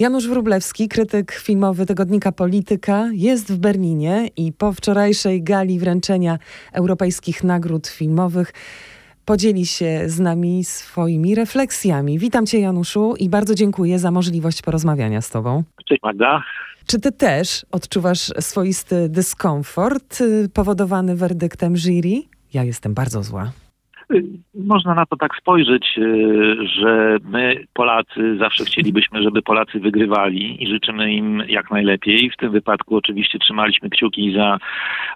Janusz Wróblewski, krytyk filmowy tygodnika Polityka, jest w Berlinie i po wczorajszej gali wręczenia europejskich nagród filmowych podzieli się z nami swoimi refleksjami. Witam Cię, Januszu, i bardzo dziękuję za możliwość porozmawiania z Tobą. Cześć, Magda. Czy Ty też odczuwasz swoisty dyskomfort y, powodowany werdyktem jury? Ja jestem bardzo zła. Można na to tak spojrzeć, y, że my, Polacy, zawsze chcielibyśmy, żeby Polacy wygrywali i życzymy im jak najlepiej. W tym wypadku oczywiście trzymaliśmy kciuki za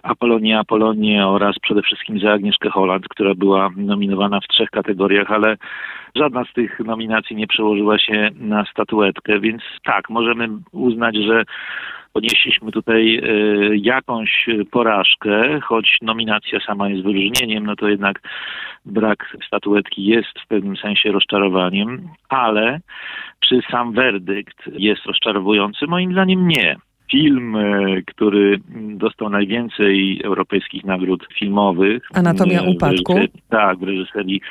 Apolonię Apolonię oraz przede wszystkim za Agnieszkę Holland, która była nominowana w trzech kategoriach, ale żadna z tych nominacji nie przełożyła się na statuetkę, więc tak, możemy uznać, że ponieśliśmy tutaj e, jakąś porażkę, choć nominacja sama jest wyróżnieniem, no to jednak brak statuetki jest w pewnym sensie rozczarowaniem, ale czy sam werdykt jest rozczarowujący? Moim zdaniem nie film, e, który dostał najwięcej europejskich nagród filmowych. Anatomia upadku. W tak, w reżyserii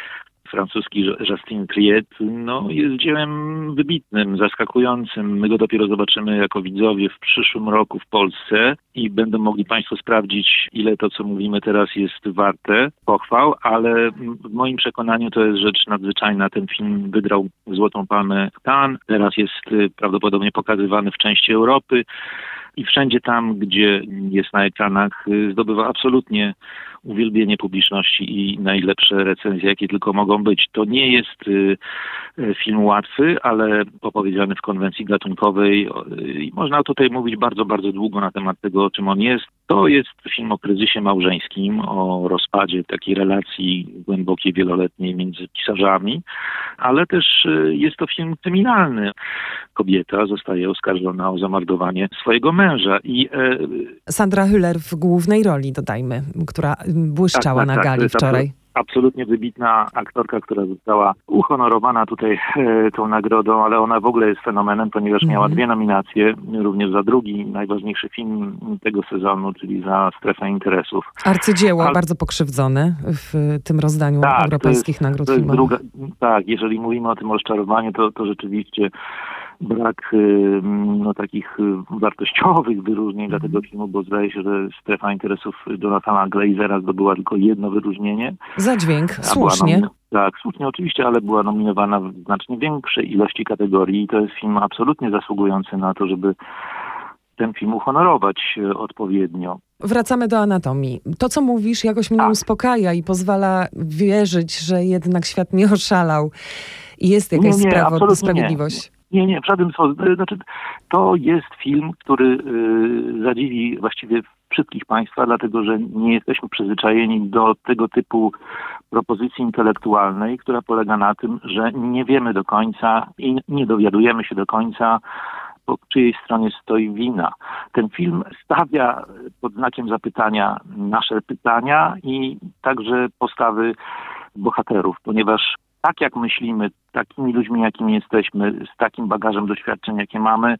francuski Justin Triet, no, jest dziełem wybitnym, zaskakującym. My go dopiero zobaczymy jako widzowie w przyszłym roku w Polsce i będą mogli Państwo sprawdzić, ile to, co mówimy teraz jest warte pochwał, ale w moim przekonaniu to jest rzecz nadzwyczajna. Ten film wygrał Złotą Palmę Cannes, teraz jest y, prawdopodobnie pokazywany w części Europy i wszędzie tam, gdzie jest na ekranach, y, zdobywa absolutnie uwielbienie publiczności i najlepsze recenzje, jakie tylko mogą być. To nie jest y, y, film łatwy, ale opowiedziany w konwencji gatunkowej i można tutaj mówić bardzo, bardzo długo na temat tego, czym on jest. To jest film o kryzysie małżeńskim, o rozpadzie takiej relacji głębokiej, wieloletniej między pisarzami, ale też jest to film kryminalny. Kobieta zostaje oskarżona o zamordowanie swojego męża i... E, Sandra Hüller w głównej roli, dodajmy, która błyszczała tak, tak, na tak, gali wczoraj. Absolutnie wybitna aktorka, która została uhonorowana tutaj e, tą nagrodą, ale ona w ogóle jest fenomenem, ponieważ mm miała dwie nominacje, również za drugi najważniejszy film tego sezonu, czyli za Strefę Interesów. Arcydzieło, ale... bardzo pokrzywdzone w tym rozdaniu tak, europejskich jest, nagród filmowych. Druga, tak, jeżeli mówimy o tym rozczarowaniu, to, to rzeczywiście brak no, takich y, wartościowych wyróżnień dla tego filmu, bo zdaje się, że strefa interesów Jonathana Glazera zdobyła tylko jedno wyróżnienie. Za dźwięk, słusznie. Tak, słusznie oczywiście, ale była nominowana w znacznie większej ilości kategorii i to jest film absolutnie zasługujący na to, żeby ten film uhonorować y, odpowiednio. Wracamy do anatomii. To, co mówisz, jakoś mnie tak. uspokaja i pozwala wierzyć, że jednak świat nie oszalał i jest jakaś nie, nie, sprawo, sprawiedliwość. Nie. Nie, nie, w żadnym sposób. Znaczy, to jest film, który y, zadziwi właściwie wszystkich Państwa, dlatego że nie jesteśmy przyzwyczajeni do tego typu propozycji intelektualnej, która polega na tym, że nie wiemy do końca i nie dowiadujemy się do końca, po czyjej stronie stoi wina. Ten film stawia pod znakiem zapytania nasze pytania i także postawy bohaterów, ponieważ tak jak myślimy, takimi ludźmi, jakimi jesteśmy, z takim bagażem doświadczeń, jakie mamy,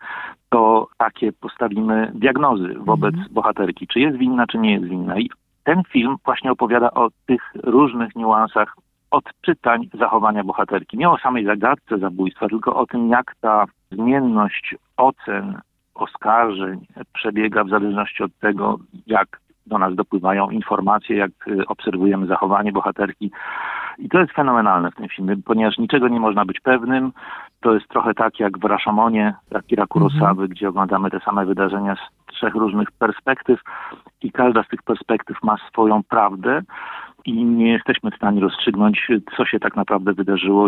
to takie postawimy diagnozy wobec mm. bohaterki, czy jest winna, czy nie jest winna. I ten film właśnie opowiada o tych różnych niuansach odczytań zachowania bohaterki. Nie o samej zagadce zabójstwa, tylko o tym, jak ta zmienność ocen, oskarżeń przebiega w zależności od tego, jak do nas dopływają informacje, jak y, obserwujemy zachowanie bohaterki. I to jest fenomenalne w tym filmie, ponieważ niczego nie można być pewnym. To jest trochę tak jak w Raszamonie Akira Kurosawy, mhm. gdzie oglądamy te same wydarzenia z trzech różnych perspektyw i każda z tych perspektyw ma swoją prawdę i nie jesteśmy w stanie rozstrzygnąć, co się tak naprawdę wydarzyło,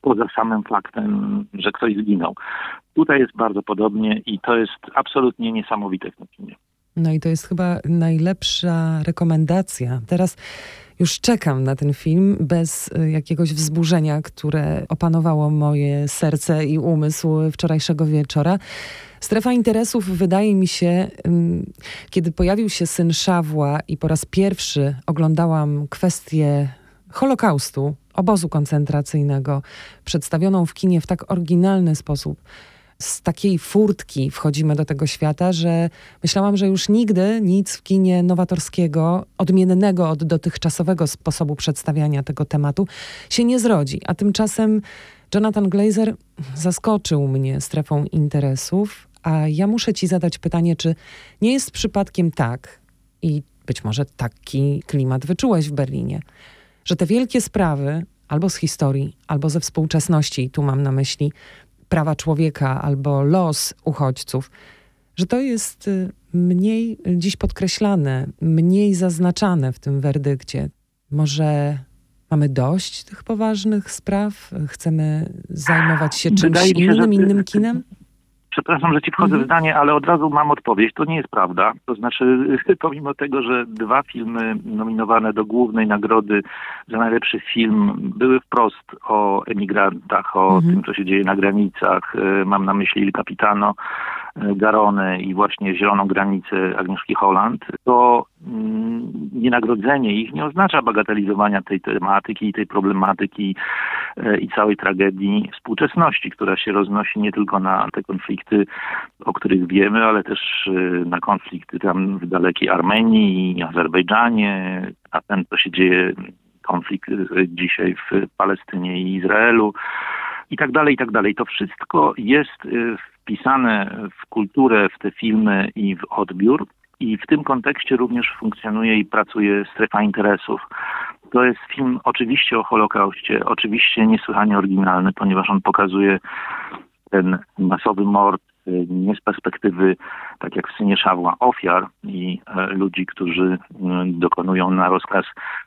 poza samym faktem, że ktoś zginął. Tutaj jest bardzo podobnie i to jest absolutnie niesamowite w tym filmie. No i to jest chyba najlepsza rekomendacja. Teraz już czekam na ten film bez y, jakiegoś wzburzenia, które opanowało moje serce i umysł wczorajszego wieczora. Strefa interesów wydaje mi się, kiedy pojawił się syn Szawła i po raz pierwszy oglądałam kwestię Holokaustu, obozu koncentracyjnego, przedstawioną w kinie w tak oryginalny sposób z takiej furtki wchodzimy do tego świata, że myślałam, że już nigdy nic w kinie nowatorskiego, odmiennego od dotychczasowego sposobu przedstawiania tego tematu się nie zrodzi. A tymczasem Jonathan Glazer zaskoczył mnie strefą interesów, a ja muszę ci zadać pytanie, czy nie jest przypadkiem tak, i być może taki klimat wyczułeś w Berlinie, że te wielkie sprawy albo z historii, albo ze współczesności, tu mam na myśli prawa człowieka albo los uchodźców, że to jest y, mniej dziś podkreślane, mniej zaznaczane w tym werdykcie. Może mamy dość tych poważnych spraw? Chcemy zajmować się czymś się, innym, innym kinem? Przepraszam, że ci wchodzę mhm. w zdanie, ale od razu mam odpowiedź. To nie jest prawda. To znaczy, pomimo tego, że dwa filmy nominowane do głównej nagrody za najlepszy film były wprost o emigrantach, o mhm. tym, co się dzieje na granicach, y, mam na myśli Il Capitano, Garony i właśnie Zieloną Granicę Agnieszki Holland, to mm, nienagrodzenie ich nie oznacza bagatelizowania tej tematyki i tej problematyki e, i całej tragedii współczesności, która się roznosi nie tylko na te konflikty, o których wiemy, ale też e, na konflikty tam w dalekiej Armenii i Azerbejdżanie, a ten, co się dzieje, konflikt e, dzisiaj w Palestynie i Izraelu i tak dalej, i tak dalej. To wszystko jest wpisane w kulturę, w te filmy i w odbiór. I w tym kontekście również funkcjonuje i pracuje strefa interesów. To jest film oczywiście o Holokauście, oczywiście niesłychanie oryginalny, ponieważ on pokazuje ten masowy mord nie z perspektywy, tak jak w synie Szawła, ofiar i e, ludzi, którzy dokonują na rozkaz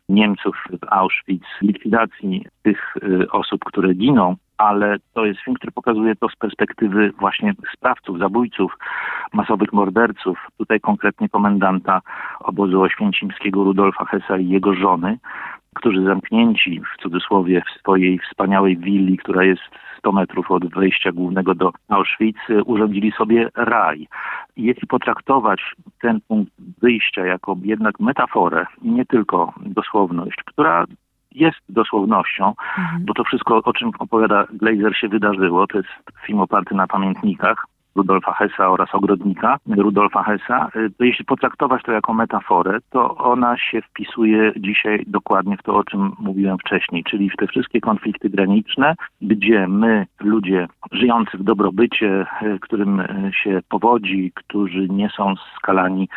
Niemców w Auschwitz likwidacji tych y, osób, które giną, ale to jest film, który pokazuje to z perspektywy właśnie sprawców, zabójców, masowych morderców, tutaj konkretnie komendanta obozu oświęcimskiego Rudolfa Hessa i jego żony, którzy zamknięci w cudzysłowie w swojej wspaniałej willi, która jest 100 metrów od wejścia głównego do Auschwitz, urządzili sobie raj. Jeśli potraktować ten punkt wyjścia jako jednak metaforę, nie tylko dosłowność, która jest dosłownością, mhm. bo to wszystko, o czym opowiada Glazer, się wydarzyło. To jest film oparty na pamiętnikach. Rudolfa Hessa oraz ogrodnika Rudolfa Hessa, to jeśli potraktować to jako metaforę, to ona się wpisuje dzisiaj dokładnie w to, o czym mówiłem wcześniej, czyli w te wszystkie konflikty graniczne, gdzie my, ludzie żyjący w dobrobycie, którym się powodzi, którzy nie są skalani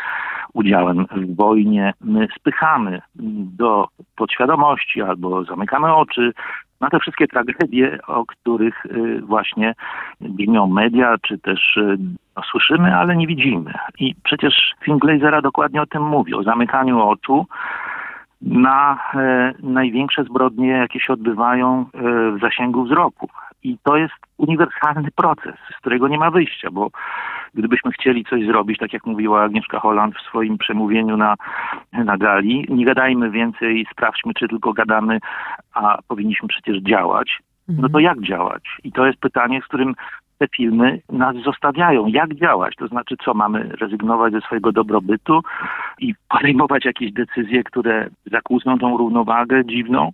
udziałem w wojnie, my spychamy do podświadomości albo zamykamy oczy na te wszystkie tragedie, o których y, właśnie brzmią media, czy też no, słyszymy, ale nie widzimy. I przecież film Glazera dokładnie o tym mówi, o zamykaniu oczu na e, największe zbrodnie, jakie się odbywają e, w zasięgu wzroku. I to jest uniwersalny proces, z którego nie ma wyjścia, bo gdybyśmy chcieli coś zrobić, tak jak mówiła Agnieszka Holland w swoim przemówieniu na, na gali, nie gadajmy więcej, sprawdźmy, czy tylko gadamy, a powinniśmy przecież działać. No to mhm. jak działać? I to jest pytanie, z którym te filmy nas zostawiają. Jak działać? To znaczy, co mamy rezygnować ze swojego dobrobytu i podejmować jakieś decyzje, które zakłócą tą równowagę dziwną?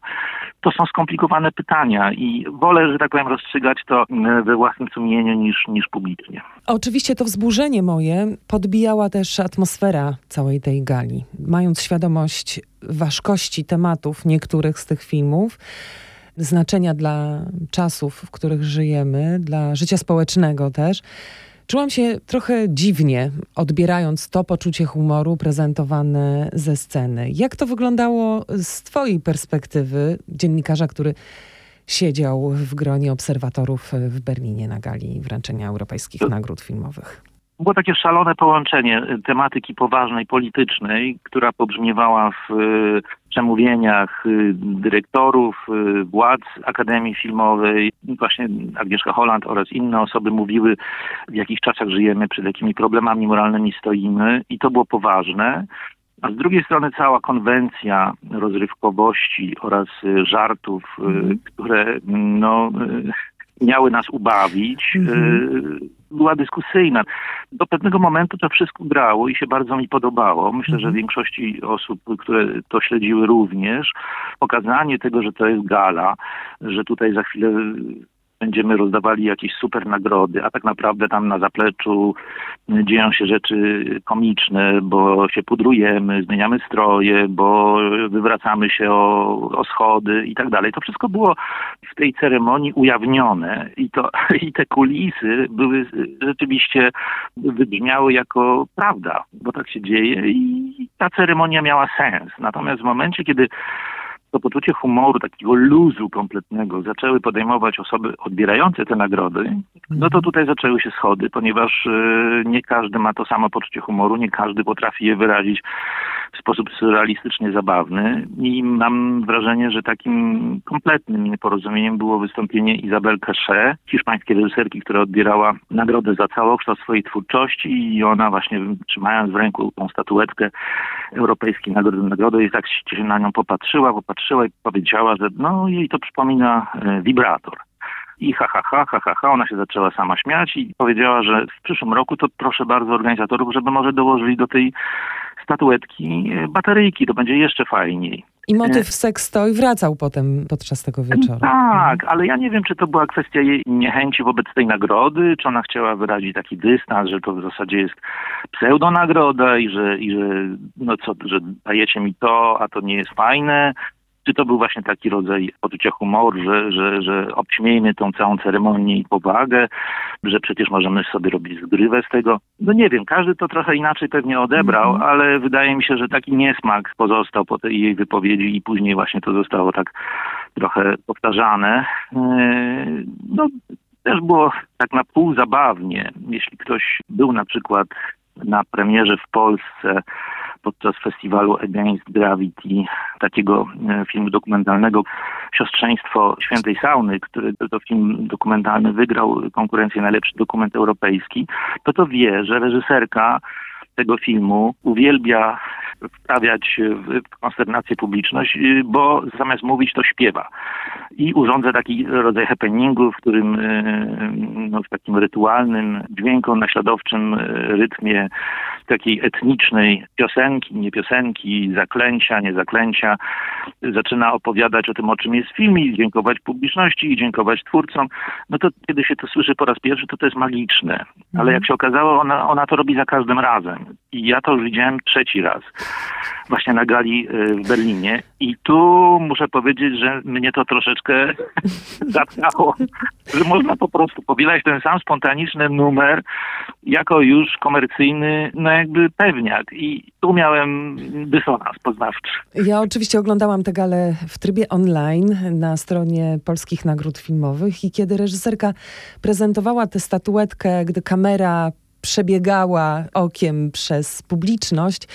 To są skomplikowane pytania i wolę, że tak powiem, rozstrzygać to we własnym sumieniu niż, niż publicznie. Oczywiście to wzburzenie moje podbijała też atmosfera całej tej gali. Mając świadomość ważkości tematów niektórych z tych filmów, znaczenia dla czasów, w których żyjemy, dla życia społecznego też. Czułam się trochę dziwnie, odbierając to poczucie humoru prezentowane ze sceny. Jak to wyglądało z Twojej perspektywy, dziennikarza, który siedział w gronie obserwatorów w Berlinie na gali wręczenia europejskich nagród filmowych? Było takie szalone połączenie tematyki poważnej, politycznej, która pobrzmiewała w przemówieniach y, dyrektorów, y, władz Akademii Filmowej, właśnie Agnieszka Holland oraz inne osoby mówiły, w jakich czasach żyjemy, przed jakimi problemami moralnymi stoimy i to było poważne. A z drugiej strony cała konwencja rozrywkowości oraz y, żartów, mm. które no, miały nas ubawić, mm-hmm. była dyskusyjna. Do pewnego momentu to wszystko grało i się bardzo mi podobało. Myślę, mm-hmm. że mhm. większości osób, które to śledziły również, pokazanie tego, że to jest gala, że tutaj za chwilę będziemy rozdawali jakieś super nagrody, a tak naprawdę tam na zapleczu dzieją się rzeczy komiczne, bo się pudrujemy, zmieniamy stroje, bo wywracamy się o, o schody i tak dalej. To wszystko było w tej ceremonii ujawnione i, to, i te kulisy były rzeczywiście wybrzmiały jako prawda, bo tak się dzieje i ta ceremonia miała sens. Natomiast w momencie, kiedy to poczucie humoru, takiego luzu kompletnego zaczęły podejmować osoby odbierające te nagrody, no to tutaj zaczęły się schody, ponieważ y, nie każdy ma to samo poczucie humoru, nie każdy potrafi je wyrazić w sposób surrealistycznie zabawny i mam wrażenie, że takim kompletnym nieporozumieniem było wystąpienie Izabel Cachet, hiszpańskiej reżyserki, która odbierała nagrodę za całokształt swojej twórczości i ona właśnie trzymając w ręku tą statuetkę europejskiej nagrody nagrody i tak się na nią popatrzyła, popatrzyła i powiedziała, że no jej to przypomina e, wibrator. I ha, ha, ha, ha, ha, ha, ona się zaczęła sama śmiać i powiedziała, że w przyszłym roku to proszę bardzo organizatorów, żeby może dołożyli do tej statuetki e, bateryjki, to będzie jeszcze fajniej. I motyw sextoy wracał potem podczas tego wieczoru. Tak, ale ja nie wiem, czy to była kwestia jej niechęci wobec tej nagrody, czy ona chciała wyrazić taki dystans, że to w zasadzie jest pseudonagroda i że, i że no co, że dajecie mi to, a to nie jest fajne. Czy to był właśnie taki rodzaj poczucia humoru, że, że, że obśmiejmy tą całą ceremonię i powagę, że przecież możemy sobie robić zgrywę z tego? No nie wiem, każdy to trochę inaczej pewnie odebrał, mm -hmm. ale wydaje mi się, że taki niesmak pozostał po tej jej wypowiedzi i później właśnie to zostało tak trochę powtarzane. Yy, no też było tak na pół zabawnie, jeśli ktoś był na przykład na premierze w Polsce podczas festiwalu Against Gravity, takiego e, filmu dokumentalnego Siostrzeństwo Świętej Sauny, który to film dokumentalny wygrał konkurencję najlepszy dokument europejski, to to wie, że reżyserka tego filmu uwielbia wprawiać w konsternację publiczność, y, bo zamiast mówić to śpiewa. I urządza taki rodzaj happeningu, w którym y, no, w takim rytualnym, dźwiękonaśladowczym y, rytmie takiej etnicznej piosenki, nie piosenki, zaklęcia, nie zaklęcia, zaczyna opowiadać o tym, o czym jest film i dziękować publiczności i dziękować twórcom. No to kiedy się to słyszy po raz pierwszy, to to jest magiczne. Ale mhm. jak się okazało, ona, ona to robi za każdym razem. Ja to już widziałem trzeci raz właśnie na gali y, w Berlinie. I tu muszę powiedzieć, że mnie to troszeczkę zatkało, że można po prostu powielać ten sam spontaniczny numer jako już komercyjny, no jakby pewniak. I tu miałem dysonans poznawczy. Ja oczywiście oglądałam tę galę w trybie online na stronie Polskich Nagród Filmowych i kiedy reżyserka prezentowała tę statuetkę, gdy kamera przebiegała okiem przez publiczność,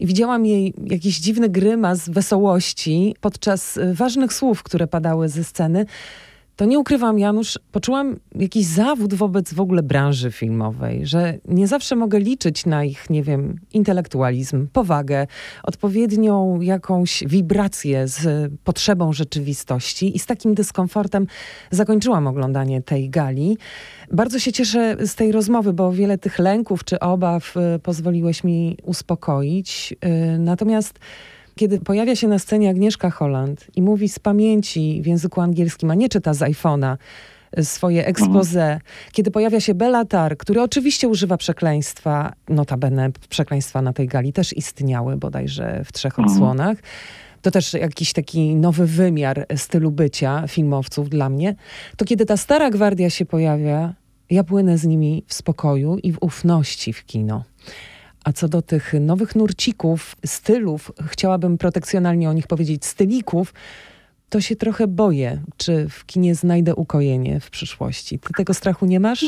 i widziałam jej jakiś dziwny grymas wesołości podczas y, ważnych słów, które padały ze sceny to nie ukrywam, Janusz, poczułam jakiś zawód wobec w ogóle branży filmowej, że nie zawsze mogę liczyć na ich, nie wiem, intelektualizm, powagę, odpowiednią jakąś wibrację z potrzebą rzeczywistości i z takim dyskomfortem zakończyłam oglądanie tej gali. Bardzo się cieszę z tej rozmowy, bo wiele tych lęków czy obaw y, pozwoliłeś mi uspokoić. Y, natomiast kiedy pojawia się na scenie Agnieszka Holland i mówi z pamięci w języku angielskim, a nie czyta z iPhone'a e, swoje expose, mhm. kiedy pojawia się Bellatar, który oczywiście używa przekleństwa, notabene przekleństwa na tej gali też istniały bodajże w trzech mhm. odsłonach. To też jakiś taki nowy wymiar stylu bycia filmowców dla mnie. To kiedy ta stara gwardia się pojawia, ja płynę z nimi w spokoju i w ufności w kino. A co do tych nowych nurcików, stylów, chciałabym protekcjonalnie o nich powiedzieć, stylików, to się trochę boję, czy w kinie znajdę ukojenie w przyszłości. Ty tego strachu nie masz?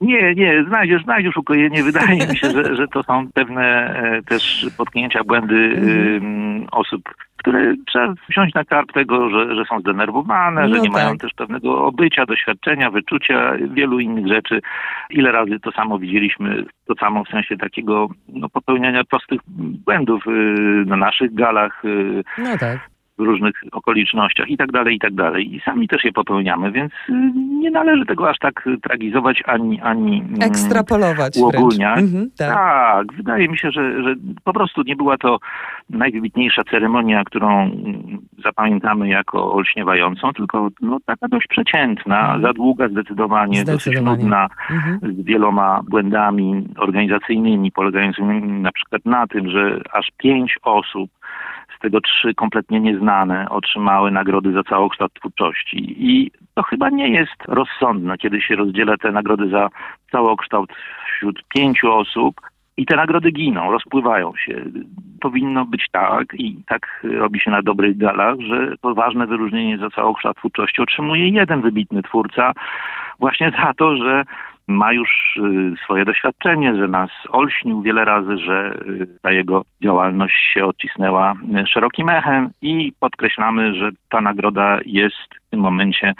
Nie, nie, znajdziesz, znajdziesz ukojenie. Wydaje mi się, że, że to są pewne e, też potknięcia, błędy mhm. osób, które trzeba wziąć na karp tego, że, że są zdenerwowane, no że nie tak. mają też pewnego obycia, doświadczenia, wyczucia, wielu innych rzeczy. Ile razy to samo widzieliśmy, to samo w sensie takiego no, popełniania prostych błędów y, na naszych galach. Y, no tak w różnych okolicznościach i tak dalej, i tak dalej. I sami też je popełniamy, więc y, nie należy tego aż tak tragizować ani, ani mm, ekstrapolować. Uogólniać. Mhm, tak. tak. wydaje mi się, że, że po prostu nie była to najwybitniejsza ceremonia, którą zapamiętamy jako olśniewającą, tylko no, taka dość przeciętna, mhm. za długa zdecydowanie, zdecydowanie. dosyć nudna, mhm. z wieloma błędami organizacyjnymi, polegającymi na przykład na tym, że aż pięć osób tego trzy kompletnie nieznane otrzymały nagrody za całokształt twórczości. I to chyba nie jest rozsądne, kiedy się rozdziela te nagrody za całokształt wśród pięciu osób i te nagrody giną, rozpływają się. Powinno być tak i tak robi się na dobrych galach, że to ważne wyróżnienie za całokształt twórczości otrzymuje jeden wybitny twórca właśnie za to, że ma już y, swoje doświadczenie, że nas olśnił wiele razy, że y, ta jego działalność się odcisnęła y, szerokim echem i podkreślamy, że ta nagroda jest w tym momencie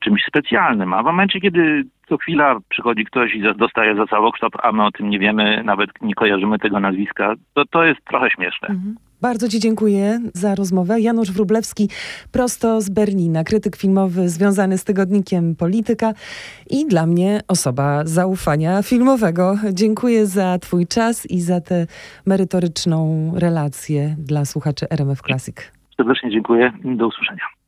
czymś specjalnym. A w momencie, kiedy co chwila przychodzi ktoś i dostaje za całokształt, a my o tym nie wiemy, nawet nie kojarzymy tego nazwiska, to to jest trochę śmieszne. Mhm. Bardzo Ci dziękuję za rozmowę. Janusz Wrublewski, prosto z Berlina, krytyk filmowy związany z tygodnikiem Polityka i dla mnie osoba zaufania filmowego. Dziękuję za Twój czas i za tę merytoryczną relację dla słuchaczy RMF Classic. Serdecznie dziękuję. Do usłyszenia.